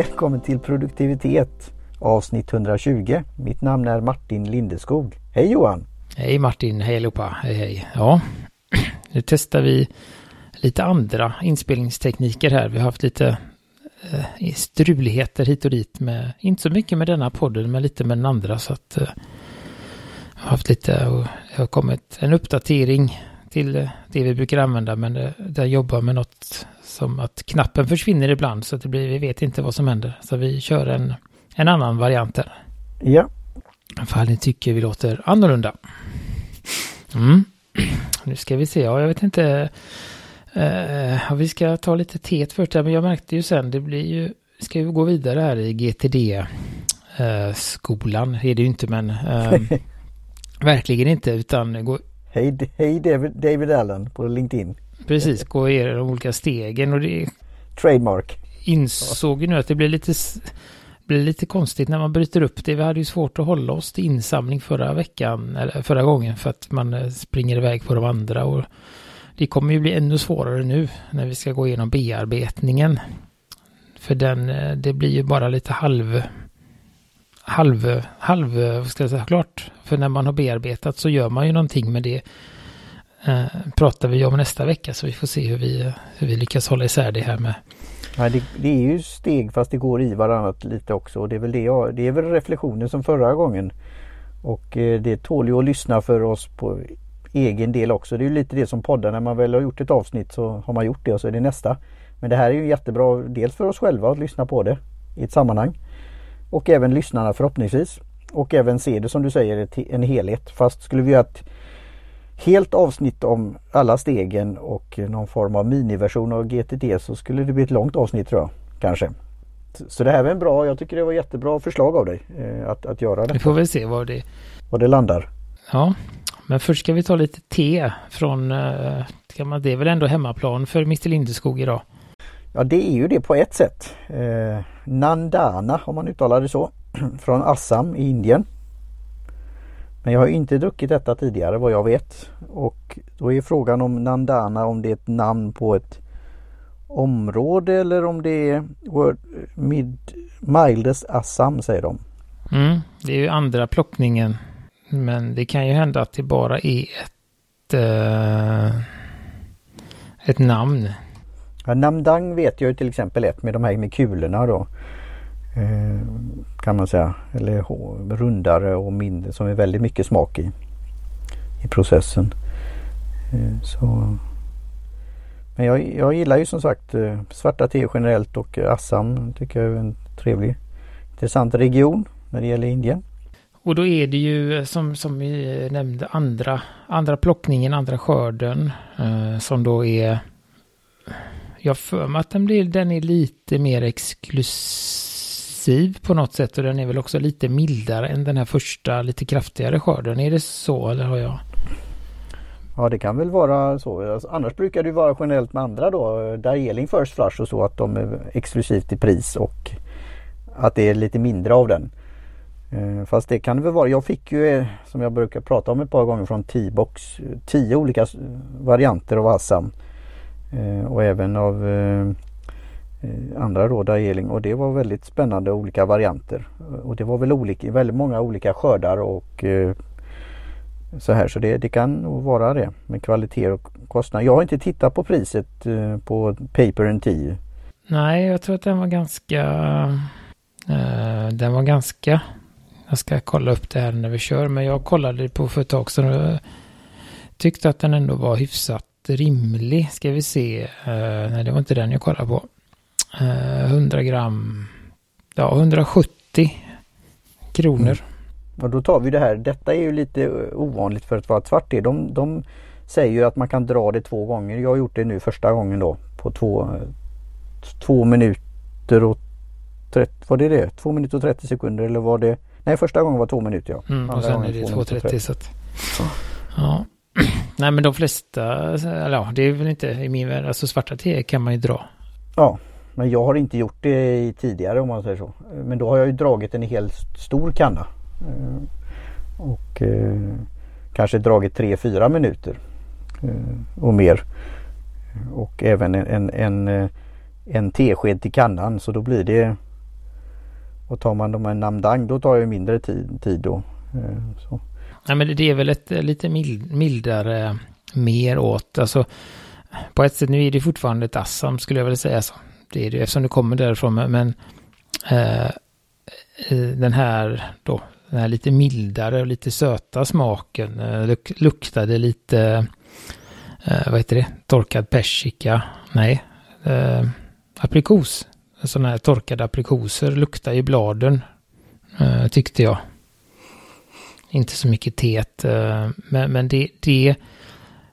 välkommen till produktivitet avsnitt 120. Mitt namn är Martin Lindeskog. Hej Johan! Hej Martin, hej allihopa, hej hej. Ja, nu testar vi lite andra inspelningstekniker här. Vi har haft lite eh, struligheter hit och dit med, inte så mycket med denna podden, men lite med den andra så att eh, jag har haft lite och det har kommit en uppdatering till det vi brukar använda, men det, det jobbar med något som att knappen försvinner ibland så att det blir, vi vet inte vad som händer. Så vi kör en, en annan variant här. Ja. Ifall ni tycker vi låter annorlunda. Mm. Nu ska vi se, ja jag vet inte. Uh, vi ska ta lite teet först, men jag märkte ju sen, det blir ju, ska vi gå vidare här i GTD-skolan, uh, är det ju inte men uh, verkligen inte, utan gå... Hej, hej David, David Allen på LinkedIn. Precis, gå igenom de olika stegen och det... Trademark. Insåg ju nu att det blir lite blir lite konstigt när man bryter upp det. Vi hade ju svårt att hålla oss till insamling förra veckan, eller förra gången, för att man eh, springer iväg på de andra. Och det kommer ju bli ännu svårare nu när vi ska gå igenom bearbetningen. För den, eh, det blir ju bara lite halv, halv, halv, vad ska jag säga, klart. För när man har bearbetat så gör man ju någonting med det. Eh, pratar vi om nästa vecka så vi får se hur vi, hur vi lyckas hålla isär det här med Nej, det, det, är ju steg fast det går i varannat lite också. Och det är väl det jag, det är väl reflektionen som förra gången. Och eh, det tål ju att lyssna för oss på egen del också. Det är ju lite det som poddar. När man väl har gjort ett avsnitt så har man gjort det och så är det nästa. Men det här är ju jättebra dels för oss själva att lyssna på det i ett sammanhang. Och även lyssnarna förhoppningsvis. Och även se det som du säger en helhet. Fast skulle vi göra ett helt avsnitt om alla stegen och någon form av miniversion av GTT så skulle det bli ett långt avsnitt tror jag. Kanske. Så det här var en bra, jag tycker det var jättebra förslag av dig eh, att, att göra det. Vi får väl se var det... Var det landar. Ja, men först ska vi ta lite te från, eh, det är väl ändå hemmaplan för Mr Lindeskog idag? Ja det är ju det på ett sätt. Eh, Nandana om man uttalar det så. Från Assam i Indien. Men jag har inte druckit detta tidigare vad jag vet. Och då är frågan om Nandana om det är ett namn på ett område eller om det är Mid Mildes Assam säger de. Mm, det är ju andra plockningen. Men det kan ju hända att det bara är ett, uh, ett namn. Ja, Namdang vet jag ju till exempel ett med de här med kulorna då. Eh, kan man säga. Eller rundare och mindre som är väldigt mycket smak i, i processen. Eh, så. Men jag, jag gillar ju som sagt eh, svarta te generellt och Assam tycker jag är en trevlig intressant region när det gäller Indien. Och då är det ju som, som vi nämnde andra, andra plockningen, andra skörden eh, som då är jag för mig att den, blir, den är lite mer exklusiv aggressiv på något sätt och den är väl också lite mildare än den här första lite kraftigare skörden. Är det så eller har jag? Ja det kan väl vara så. Alltså, annars brukar det vara generellt med andra då. Darjeeling First Flush och så att de är exklusivt i pris och att det är lite mindre av den. Eh, fast det kan det väl vara. Jag fick ju eh, som jag brukar prata om ett par gånger från T-box tio olika varianter av Assam. Eh, och även av Eh, andra då Darjeeling och det var väldigt spännande olika varianter. Och det var väl olika, väldigt många olika skördar och eh, så här så det, det kan nog vara det med kvalitet och kostnad. Jag har inte tittat på priset eh, på Paper and Tea. Nej, jag tror att den var ganska eh, den var ganska jag ska kolla upp det här när vi kör men jag kollade på för ett tag sedan och tyckte att den ändå var hyfsat rimlig. Ska vi se. Uh, nej, det var inte den jag kollade på. 100 eh, gram, ja 170 kronor. Mm. Och då tar vi det här, detta är ju lite ovanligt för att vara ett svart te. De, de säger ju att man kan dra det två gånger. Jag har gjort det nu första gången då på två, två minuter och 30, var det det? Två minuter och 30 sekunder eller var det? Nej första gången var två minuter ja. Mm, och sen är det 2.30 så att, ja. Nej men de flesta, eller ja det är väl inte i min värld, alltså svarta te kan man ju dra. Ja men jag har inte gjort det tidigare om man säger så. Men då har jag ju dragit en hel stor kanna. Eh, och eh, kanske dragit 3-4 minuter eh, och mer. Och även en, en, en, eh, en tesked till kannan så då blir det Och tar man de här Namdang då tar jag mindre tid, tid då. Så. Ja men det är väl ett lite mildare mer åt, alltså på ett sätt, nu är det fortfarande ett Assam skulle jag vilja säga så. Det är det eftersom det kommer därifrån, men eh, den här då, den här lite mildare och lite söta smaken eh, luk luktade lite, eh, vad heter det, torkad persika, nej, eh, aprikos. Sådana här torkade aprikoser luktar i bladen, eh, tyckte jag. Inte så mycket teet, eh, men, men det, det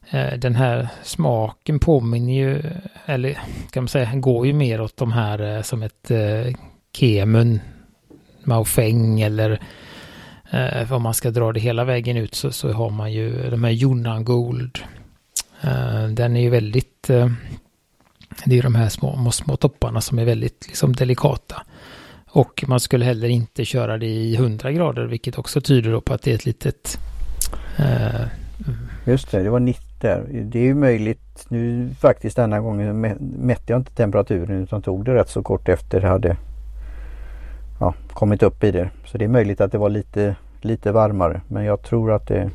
Eh, den här smaken påminner ju, eller kan man säga, går ju mer åt de här eh, som ett eh, Kemun, Maofeng eller eh, om man ska dra det hela vägen ut så, så har man ju de här Jonan Gold. Eh, den är ju väldigt, eh, det är ju de här små, små topparna som är väldigt liksom delikata. Och man skulle heller inte köra det i 100 grader vilket också tyder på att det är ett litet eh, Just det, det var 90 där. Det är ju möjligt nu faktiskt denna gången mätte jag inte temperaturen utan tog det rätt så kort efter det hade ja, kommit upp i det. Så det är möjligt att det var lite, lite varmare men jag tror att det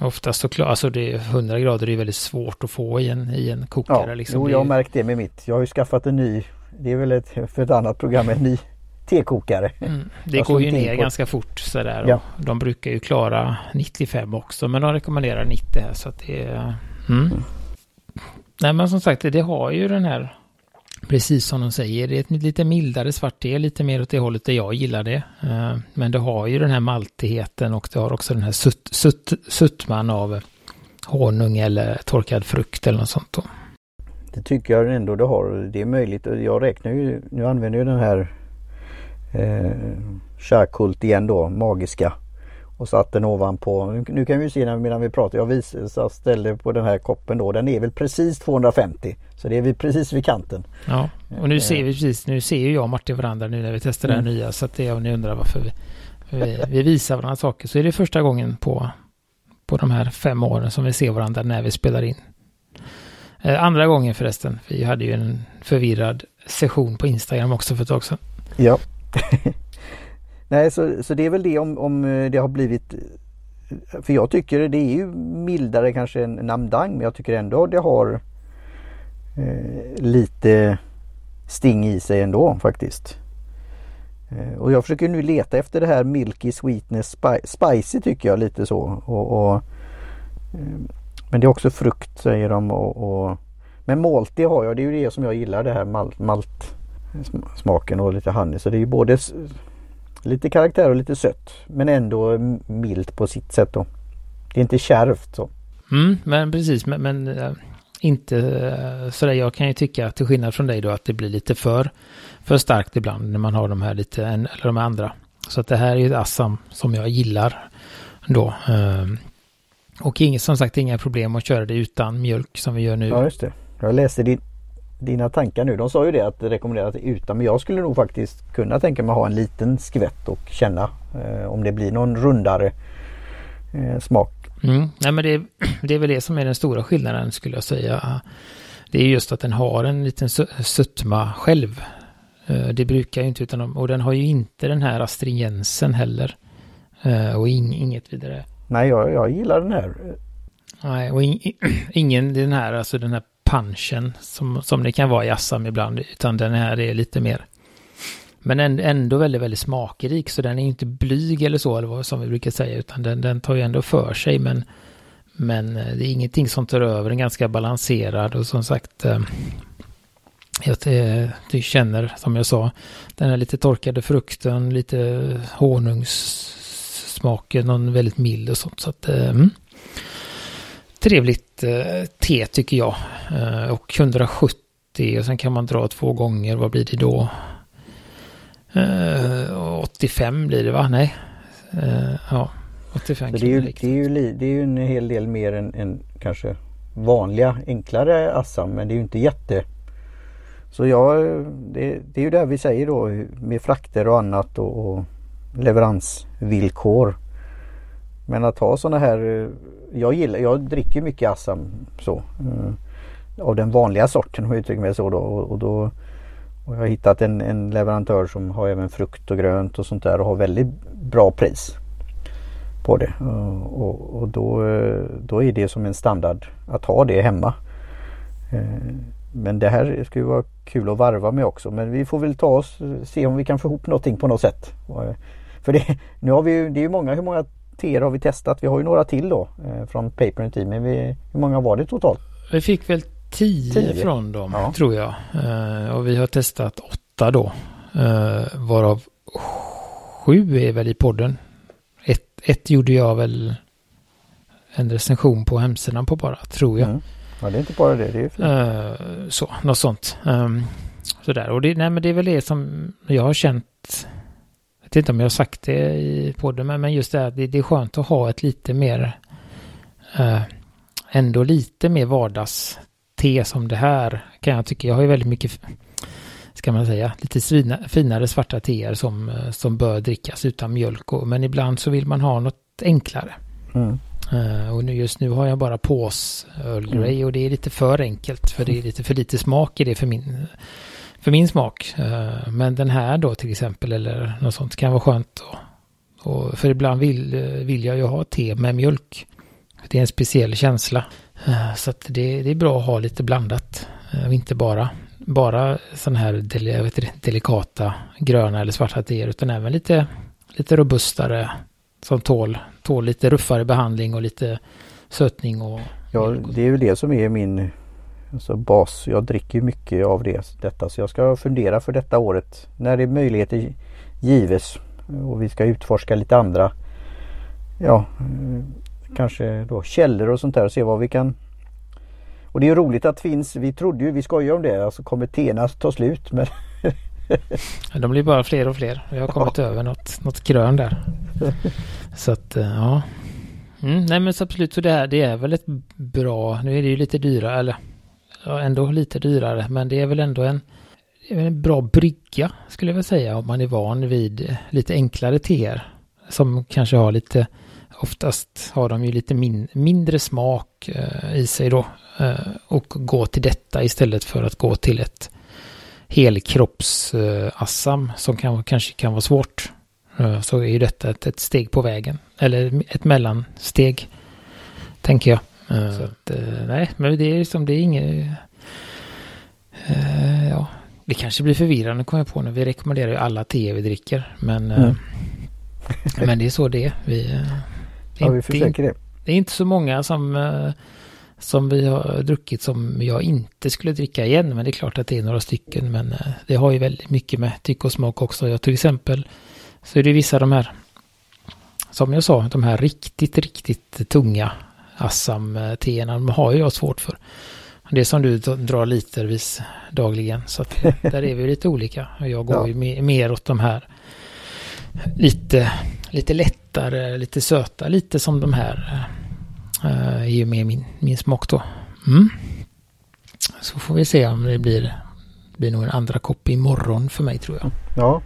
Oftast så klart, alltså det är 100 grader är väldigt svårt att få i en, i en kokare. Ja, liksom. jo, jag har märkt det med mitt. Jag har ju skaffat en ny, det är väl ett, för ett annat program, en ny tekokare. Mm, det går ju ner ganska fort sådär. Ja. De brukar ju klara 95 också men de rekommenderar 90 här så att det är... Mm. Mm. Nej men som sagt det har ju den här Precis som de säger, det är ett lite mildare svart te, lite mer åt det hållet där jag gillar det. Eh, men det har ju den här maltigheten och det har också den här sutt, sutt, suttman av honung eller torkad frukt eller något sånt. Då. Det tycker jag ändå det har. Det är möjligt. Jag räknar ju, nu använder jag den här eh, Kärkult igen då, magiska. Och satt den ovanpå. Nu kan vi se medan vi pratar. Jag ställde på den här koppen då. Den är väl precis 250. Så det är vi precis vid kanten. Ja, och nu ser vi precis. Nu ser ju jag och Martin varandra nu när vi testar mm. det här nya. Så att det är om ni undrar varför vi, vi, vi visar varandra saker. Så är det första gången på, på de här fem åren som vi ser varandra när vi spelar in. Eh, andra gången förresten. Vi hade ju en förvirrad session på Instagram också för ett tag sedan. Ja. Nej, så, så det är väl det om, om eh, det har blivit för jag tycker det är ju mildare kanske än Namdang men jag tycker ändå det har eh, lite sting i sig ändå faktiskt. Eh, och jag försöker nu leta efter det här Milky Sweetness spi Spicy tycker jag lite så. Och, och eh, men det är också frukt säger de. Och, och, men Malty har jag, det är ju det som jag gillar det här malt, malt smaken och lite honey. Så det är ju både lite karaktär och lite sött. Men ändå milt på sitt sätt då. Det är inte kärvt så. Mm, men precis, men, men äh, inte äh, sådär. Jag kan ju tycka till skillnad från dig då att det blir lite för, för starkt ibland när man har de här lite, eller de andra. Så att det här är ju ett Assam som jag gillar då. Äh, och inget, som sagt inga problem att köra det utan mjölk som vi gör nu. Ja just det. Jag läste din, dina tankar nu. De sa ju det att det rekommenderas utan men jag skulle nog faktiskt kunna tänka mig att ha en liten skvätt och känna eh, om det blir någon rundare eh, smak. Mm. Nej men det, det är väl det som är den stora skillnaden skulle jag säga. Det är just att den har en liten sötma själv. Eh, det brukar ju inte utan och den har ju inte den här astringensen heller. Eh, och ing, inget vidare. Nej jag, jag gillar den här. Nej och in, ingen den här alltså den här punchen som, som det kan vara i Assam ibland, utan den här är lite mer men ändå väldigt, väldigt smakrik, så den är inte blyg eller så, eller vad som vi brukar säga, utan den, den tar ju ändå för sig, men, men eh, det är ingenting som tar över, den är ganska balanserad och som sagt, eh, jag eh, du känner, som jag sa, den här lite torkade frukten, lite honungssmaken, någon väldigt mild och sånt, så att mm trevligt eh, te tycker jag. Eh, och 170 och sen kan man dra två gånger. Vad blir det då? Eh, 85 blir det va? Nej. Eh, ja, 85 det är, ju, det, är ju, det är ju en hel del mer än, än kanske vanliga enklare Assam men det är ju inte jätte så ja, det, det, är ju det vi säger då med frakter och annat och, och leveransvillkor. Men att ha sådana här, eh, jag gillar, jag dricker mycket Assam så. Mm. av den vanliga sorten om jag uttrycker mig så då. Och, då Och jag har hittat en, en leverantör som har även frukt och grönt och sånt där och har väldigt bra pris på det. Eh, och, och då, eh, då är det som en standard att ha det hemma. Men det här ska ju vara kul att varva med också. Men vi får väl ta oss se om vi kan få ihop någonting på något sätt. För det, nu har vi ju, det är ju många, hur många teer har vi testat? Vi har ju några till då eh, från Paper and Tea. Men vi, hur många var det totalt? Vi fick väl tio, tio. från dem ja. tror jag. och vi har testat åtta då. varav sju är väl i podden. Ett, ett gjorde jag väl en recension på hemsidan på bara, tror jag. Mm. Ja, det är inte bara det. Det är fint. Uh, så, något sånt. Um, sådär. Och det, nej, men det är väl det som jag har känt. Vet inte om jag har sagt det i podden, men, just det att det, det, är skönt att ha ett lite mer uh, ändå lite mer vardags te som det här kan jag tycka. Jag har ju väldigt mycket, ska man säga, lite svina, finare svarta teer som, eh, som bör drickas utan mjölk. Och, men ibland så vill man ha något enklare. Mm. Uh, och nu, just nu har jag bara pås Earl Grey mm. och det är lite för enkelt för det är lite för lite smak i det för min, för min smak. Eh, men den här då till exempel eller något sånt kan vara skönt. Och, och för ibland vill, eh, vill jag ju ha te med mjölk. Det är en speciell känsla. Eh, så att det, det är bra att ha lite blandat. inte bara, bara sådana här del, vet delikata gröna eller svarta teer utan även lite, lite robustare som tål, tål lite ruffare behandling och lite sötning och... Ja, det är ju det som är min alltså bas. Jag dricker mycket av det, detta så jag ska fundera för detta året när det är möjligheter gives och vi ska utforska lite andra ja, kanske då källor och sånt där och se vad vi kan och det är roligt att det finns, vi trodde ju, vi skojar om det, alltså kommer teerna ta slut men De blir bara fler och fler. Jag har kommit ja. över något, något grön där. Så att, eh, ja. Mm, nej men så absolut, så det, här, det är väl ett bra, nu är det ju lite dyrare, eller ja, ändå lite dyrare, men det är väl ändå en, en bra brygga skulle jag vilja säga om man är van vid lite enklare teer. Som kanske har lite, oftast har de ju lite min, mindre smak eh, i sig då. Eh, och gå till detta istället för att gå till ett helkroppsassam som kan, kanske kan vara svårt. Eh, så är ju detta ett, ett steg på vägen. Eller ett mellansteg. Tänker jag. Eh, så att, eh, nej, men det är liksom, det är inget... ja, det kanske blir förvirrande kommer jag på nu. Vi rekommenderar ju alla te vi dricker. Men, mm. men det är så det är. Vi, ja, vi försöker det. Det är inte så många som som vi har druckit som jag inte skulle dricka igen. Men det är klart att det är några stycken. Men det har ju väldigt mycket med tycke och smak också. Jag till exempel så är det vissa de här, som jag sa, de här riktigt, riktigt tunga Assam-teerna. De har ju jag svårt för. Det är som du drar litervis dagligen. Så att där är vi lite olika. Jag går ja. ju mer åt de här lite, lite lättare, lite söta, lite som de här Uh, är ju med min, min smak då. Mm. Så får vi se om det blir, blir nog en andra kopp imorgon för mig tror jag. Ja,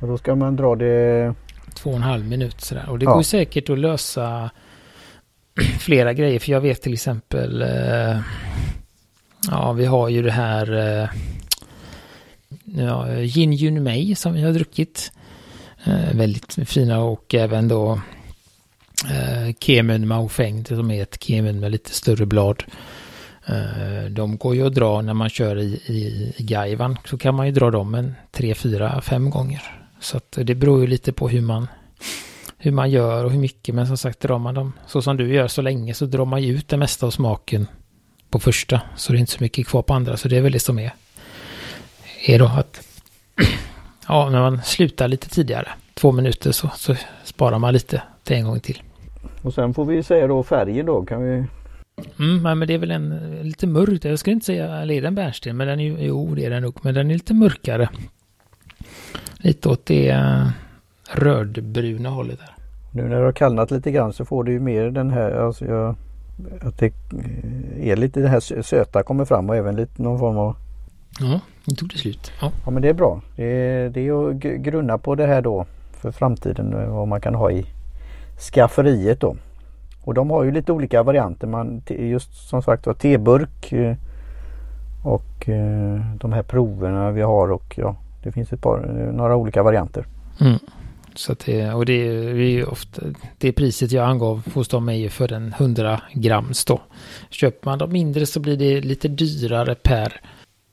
och då ska man dra det... Två och en halv minut sådär. Och det ja. går säkert att lösa flera grejer. För jag vet till exempel... Eh, ja, vi har ju det här... Uh, ja, Gin Jun Mei som vi har druckit. Eh, väldigt fina och även då eh, Kemun Maofeng som är ett Kemun med lite större blad. De går ju att dra när man kör i, i, i Gaivan så kan man ju dra dem en tre, fyra, fem gånger. Så att det beror ju lite på hur man, hur man gör och hur mycket. Men som sagt drar man dem så som du gör så länge så drar man ju ut det mesta av smaken på första. Så det är inte så mycket kvar på andra. Så det är väl det som är, är då att ja, när man slutar lite tidigare, två minuter så, så sparar man lite till en gång till. Och sen får vi säga då färgen då. Kan vi... Mm, men det är väl en lite mörk. Jag skulle inte säga, eller är den bärnsten? Men den är ju, jo det är den nog. Men den är lite mörkare. Lite åt det uh, rödbruna hållet där. Nu när det har kallnat lite grann så får du ju mer den här, alltså jag, att det är lite det här söta kommer fram och även lite någon form av Ja, nu tog det slut. Ja. ja men det är bra. Det är, det är att grunna på det här då för framtiden vad man kan ha i skafferiet då. Och de har ju lite olika varianter. Man, just som sagt var teburk. Eh, Och eh, de här proverna vi har och ja, det finns ett par, några olika varianter. Mm. Så det, och det, är ofta, det priset jag angav hos dem är ju för en 100 grams då. Köper man de mindre så blir det lite dyrare per,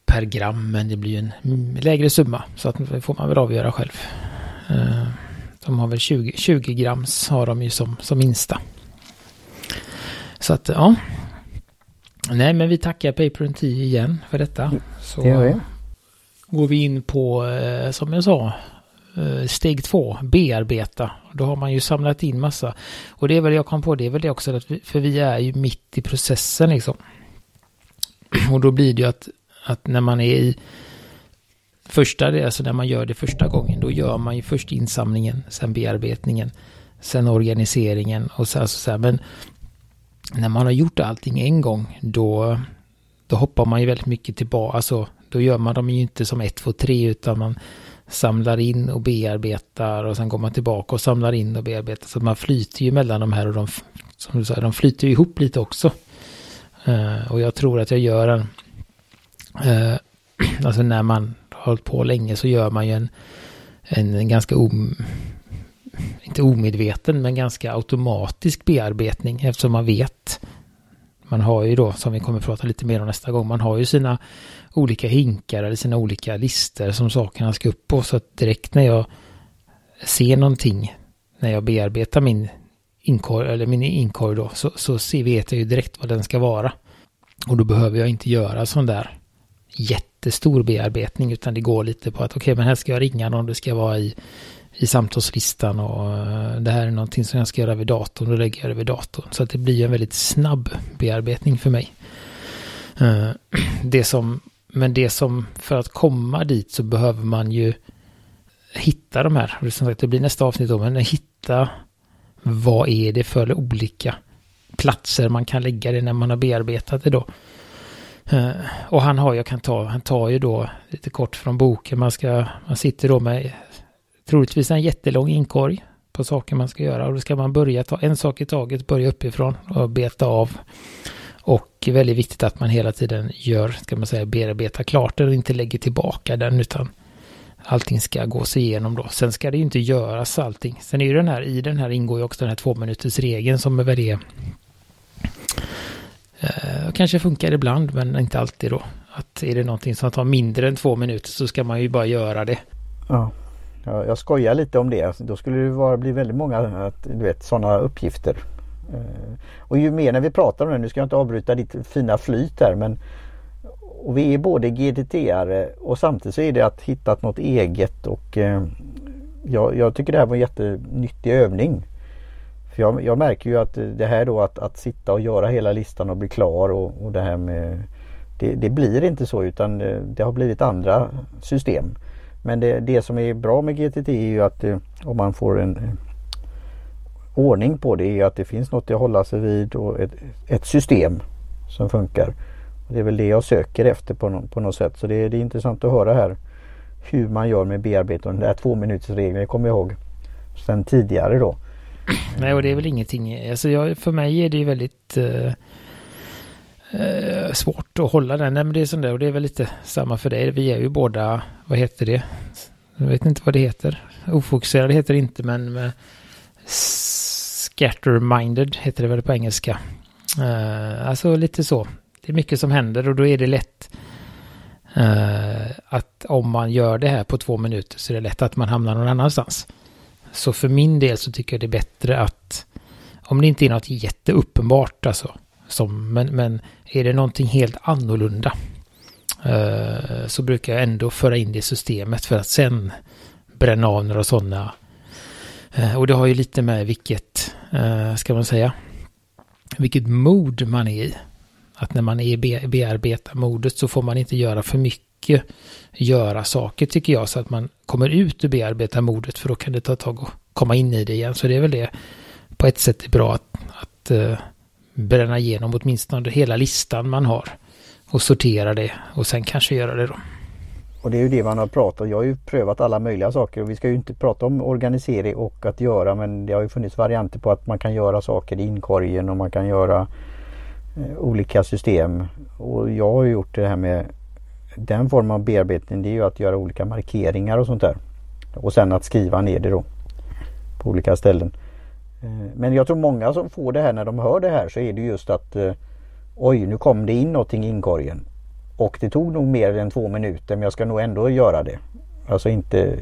per gram men det blir en lägre summa. Så att det får man väl avgöra själv. Eh, de har väl 20, 20 grams har de ju som, som minsta. Så att ja. Nej men vi tackar Paper 10 igen för detta. Så det gör vi. går vi in på, eh, som jag sa, Eh, steg två, bearbeta. Då har man ju samlat in massa. Och det är väl jag kom på, det är väl det också, för vi är ju mitt i processen liksom. Och då blir det ju att, att när man är i första, det, alltså när man gör det första gången, då gör man ju först insamlingen, sen bearbetningen, sen organiseringen och så, alltså så här, men när man har gjort allting en gång, då, då hoppar man ju väldigt mycket tillbaka, alltså då gör man dem ju inte som ett, två, tre, utan man samlar in och bearbetar och sen går man tillbaka och samlar in och bearbetar. Så man flyter ju mellan de här och de, som du sa, de flyter ihop lite också. Uh, och jag tror att jag gör en, uh, alltså när man har hållit på länge så gör man ju en, en, en ganska om, inte omedveten men ganska automatisk bearbetning eftersom man vet man har ju då, som vi kommer att prata lite mer om nästa gång, man har ju sina olika hinkar eller sina olika lister som sakerna ska upp på. Så att direkt när jag ser någonting, när jag bearbetar min inkorg, eller min inkorg då, så, så ser, vet jag ju direkt vad den ska vara. Och då behöver jag inte göra sån där jättestor bearbetning, utan det går lite på att okej, okay, men här ska jag ringa någon, det ska vara i i samtalslistan och eh, det här är någonting som jag ska göra vid datorn, då lägger jag det vid datorn. Så att det blir en väldigt snabb bearbetning för mig. Eh, det som, men det som, för att komma dit så behöver man ju hitta de här, som sagt det blir nästa avsnitt då, men hitta vad är det för olika platser man kan lägga det när man har bearbetat det då. Eh, och han har, jag kan ta, han tar ju då lite kort från boken, man ska, man sitter då med troligtvis en jättelång inkorg på saker man ska göra och då ska man börja ta en sak i taget, börja uppifrån och beta av. Och väldigt viktigt att man hela tiden gör, ska man säga, bearbetar klart den och inte lägger tillbaka den utan allting ska gås igenom då. Sen ska det ju inte göras allting. Sen är ju den här, i den här ingår ju också den här två minuters regeln som är väl det eh, kanske funkar ibland men inte alltid då. Att är det någonting som tar mindre än två minuter så ska man ju bara göra det. Ja. Jag, jag skojar lite om det. Då skulle det vara, bli väldigt många du vet, sådana uppgifter. Eh, och ju mer när vi pratar om det, nu ska jag inte avbryta ditt fina flyt här men och vi är både GDT-are och samtidigt så är det att hitta något eget och eh, jag, jag, tycker det här var en jättenyttig övning. För jag, jag, märker ju att det här då att, att sitta och göra hela listan och bli klar och, och det här med det, det, blir inte så utan eh, det, har blivit andra system. Men det, det som är bra med GTT är ju att eh, om man får en ordning på det är att det finns något att hålla sig vid och ett, ett system som funkar. Och det är väl det jag söker efter på, no, på något sätt. Så det, det, är intressant att höra här hur man gör med bearbetning. Den där två minuters regeln, kommer jag ihåg sen tidigare då. Nej och det är väl ingenting, alltså jag, för mig är det ju väldigt eh, eh, svårt att hålla den. Nej, men det är sånt där och det är väl lite samma för dig. Vi är ju båda, vad heter det? Jag vet inte vad det heter. Ofokuserade heter det inte men med scatterminded heter det väl på engelska. Uh, alltså lite så. Det är mycket som händer och då är det lätt uh, att om man gör det här på två minuter så är det lätt att man hamnar någon annanstans. Så för min del så tycker jag det är bättre att om det inte är något jätteuppenbart alltså som, men, men är det någonting helt annorlunda uh, så brukar jag ändå föra in det i systemet för att sen bränna av några sådana. Och det har ju lite med vilket, Eh, ska man säga, vilket mod man är i. Att när man är i be bearbetarmodet så får man inte göra för mycket göra saker tycker jag så att man kommer ut ur bearbetarmodet för då kan det ta tag att komma in i det igen. Så det är väl det på ett sätt är bra att, att uh, bränna igenom åtminstone hela listan man har och sortera det och sen kanske göra det då. Och det är ju det man har pratat Jag har ju prövat alla möjliga saker och vi ska ju inte prata om organisering och att göra men det har ju funnits varianter på att man kan göra saker i inkorgen och man kan göra eh, olika system. Och jag har ju gjort det här med den formen av bearbetning det är ju att göra olika markeringar och sånt där. Och sen att skriva ner det då på olika ställen. Eh, men jag tror många som får det här när de hör det här så är det just att eh, Oj nu kom det in någonting i inkorgen. Och det tog nog mer än två minuter men jag ska nog ändå göra det. Alltså inte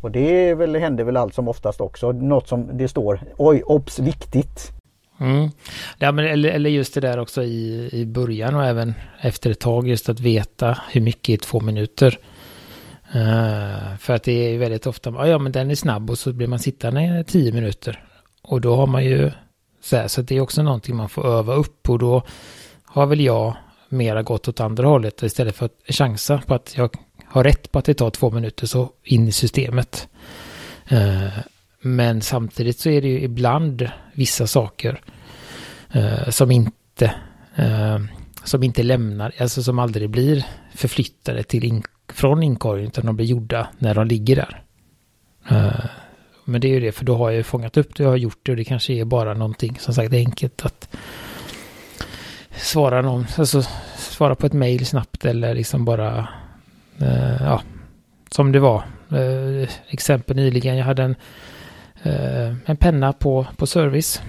och det väl, händer väl allt som oftast också. Något som det står Oj, obs, viktigt. Mm. Ja, men, eller, eller just det där också i, i början och även efter ett tag just att veta hur mycket i två minuter. Uh, för att det är väldigt ofta, ja men den är snabb och så blir man sittande i tio minuter. Och då har man ju så här, så det är också någonting man får öva upp och då har väl jag mera gått åt andra hållet istället för att chansa på att jag har rätt på att det tar två minuter så in i systemet. Eh, men samtidigt så är det ju ibland vissa saker eh, som inte eh, som inte lämnar, alltså som aldrig blir förflyttade till in från inkorgen utan de blir gjorda när de ligger där. Men det är ju det, för då har jag ju fångat upp det, jag har gjort det och det kanske är bara någonting, som sagt, enkelt att svara någon, alltså svara på ett mail snabbt eller liksom bara, eh, ja, som det var. Eh, exempel nyligen, jag hade en, eh, en penna på, på service.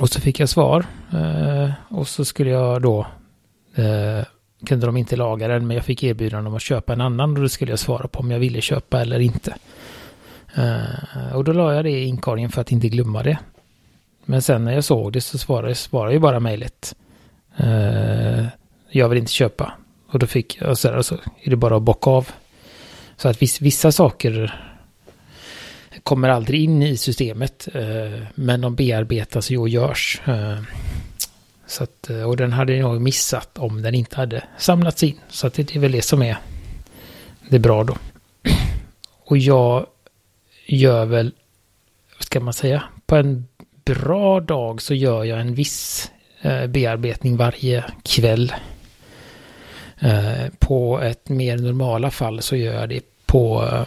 Och så fick jag svar. Eh, och så skulle jag då eh, kunde de inte laga den, men jag fick erbjudande om att köpa en annan och då skulle jag svara på om jag ville köpa eller inte. Uh, och då la jag det i inkorgen för att inte glömma det. Men sen när jag såg det så svarade, svarade ju bara mejlet. Eh, jag vill inte köpa. Och då fick jag, så, där, så är det bara att bocka av. Så att viss, vissa saker kommer aldrig in i systemet. Eh, men de bearbetas ju och görs. Eh, så att, och den hade jag nog missat om den inte hade samlats in. Så att det är väl det som är det bra då. Och jag gör väl, vad ska man säga, på en bra dag så gör jag en viss Eh, bearbetning varje kväll. Eh, på ett mer normala fall så gör jag det på, eh,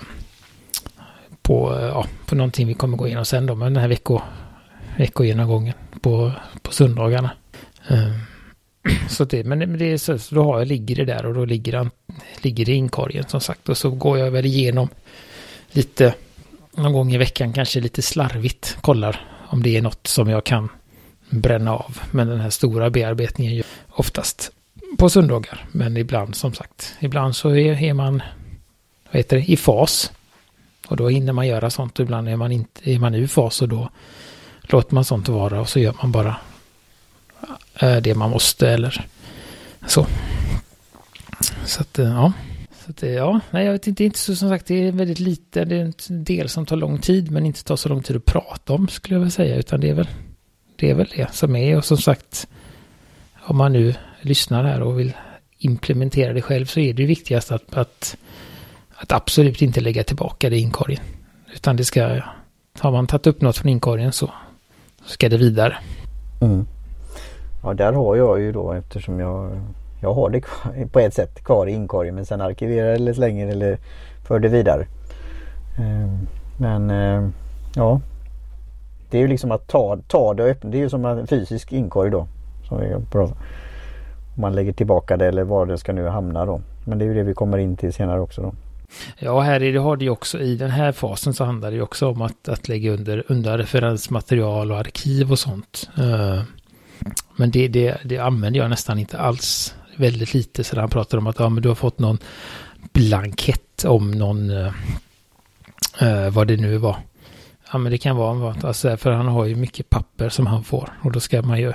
på, ja, på någonting vi kommer gå igenom sen då, men den här vecko, veckogenomgången på, på söndagarna. Så det, men det är så, då har jag, ligger det där och då ligger, han, ligger det i inkorgen som sagt. Och så går jag väl igenom lite någon gång i veckan kanske lite slarvigt. Kollar om det är något som jag kan bränna av. Men den här stora bearbetningen gör oftast på söndagar. Men ibland som sagt, ibland så är, är man vad heter det, i fas. Och då hinner man göra sånt. Och ibland är man, inte, är man ur fas och då låter man sånt vara och så gör man bara eh, det man måste eller så. Så att eh, ja. Så att, eh, ja, nej jag vet inte, inte så som sagt det är väldigt lite, det är en del som tar lång tid men inte tar så lång tid att prata om skulle jag vilja säga utan det är väl det är väl det som är och som sagt om man nu lyssnar här och vill implementera det själv så är det viktigast att, att, att absolut inte lägga tillbaka det i inkorgen. Utan det ska, har man tagit upp något från inkorgen så ska det vidare. Mm. Ja där har jag ju då eftersom jag Jag har det kvar, på ett sätt kvar i inkorgen men sen arkiverar eller slänger eller för det vidare. Ehm, men ehm, ja det är ju liksom att ta, ta det och öppna. Det är ju som en fysisk inkorg då. Som vi pratar. Om man lägger tillbaka det eller var det ska nu hamna då. Men det är ju det vi kommer in till senare också då. Ja, här är det, har det ju också i den här fasen så handlar det ju också om att, att lägga under, under referensmaterial och arkiv och sånt. Eh, men det, det, det använder jag nästan inte alls. Väldigt lite. Så han pratar om att ja, men du har fått någon blankett om någon, eh, eh, vad det nu var. Ja men det kan vara, alltså, för han har ju mycket papper som han får. Och då ska man ju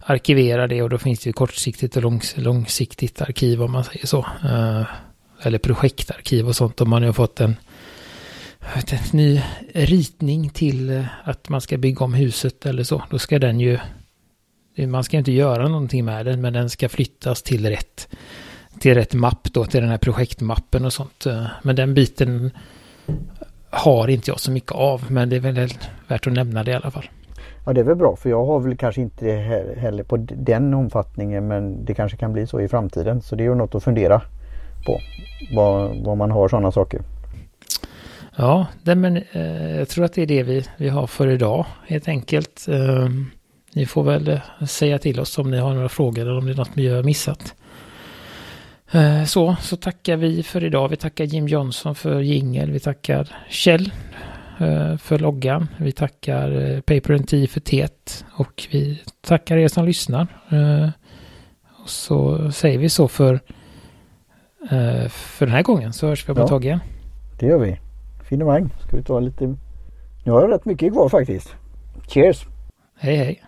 arkivera det och då finns det ju kortsiktigt och långs, långsiktigt arkiv om man säger så. Uh, eller projektarkiv och sånt. Om man har fått en, en ny ritning till eh, att man ska bygga om huset eller så. Då ska den ju man ska inte göra någonting med den, men den ska flyttas till rätt, till rätt mapp då, till den här projektmappen och sånt. Eh, men den biten har inte jag så mycket av, men det är väl värt att nämna det i alla fall. Ja det är väl bra för jag har väl kanske inte det heller på den omfattningen men det kanske kan bli så i framtiden. Så det är ju något att fundera på. Vad, vad man har sådana saker. Ja, det, men eh, jag tror att det är det vi, vi har för idag helt enkelt. Eh, ni får väl eh, säga till oss om ni har några frågor eller om det är något vi har missat. Eh, Så, så tackar vi för idag. Vi tackar Jim Johnson för jingel. Vi tackar Kjell eh, för loggan. Vi tackar eh, Paper and Tea för teet. Och vi tackar er som lyssnar. Och så säger vi så för, för den här gången. Så hörs vi om Ja. ett tag igen. Det gör vi. Finemang. Ska vi ta lite... Nu har jag rätt mycket kvar faktiskt. Cheers! Hej hej.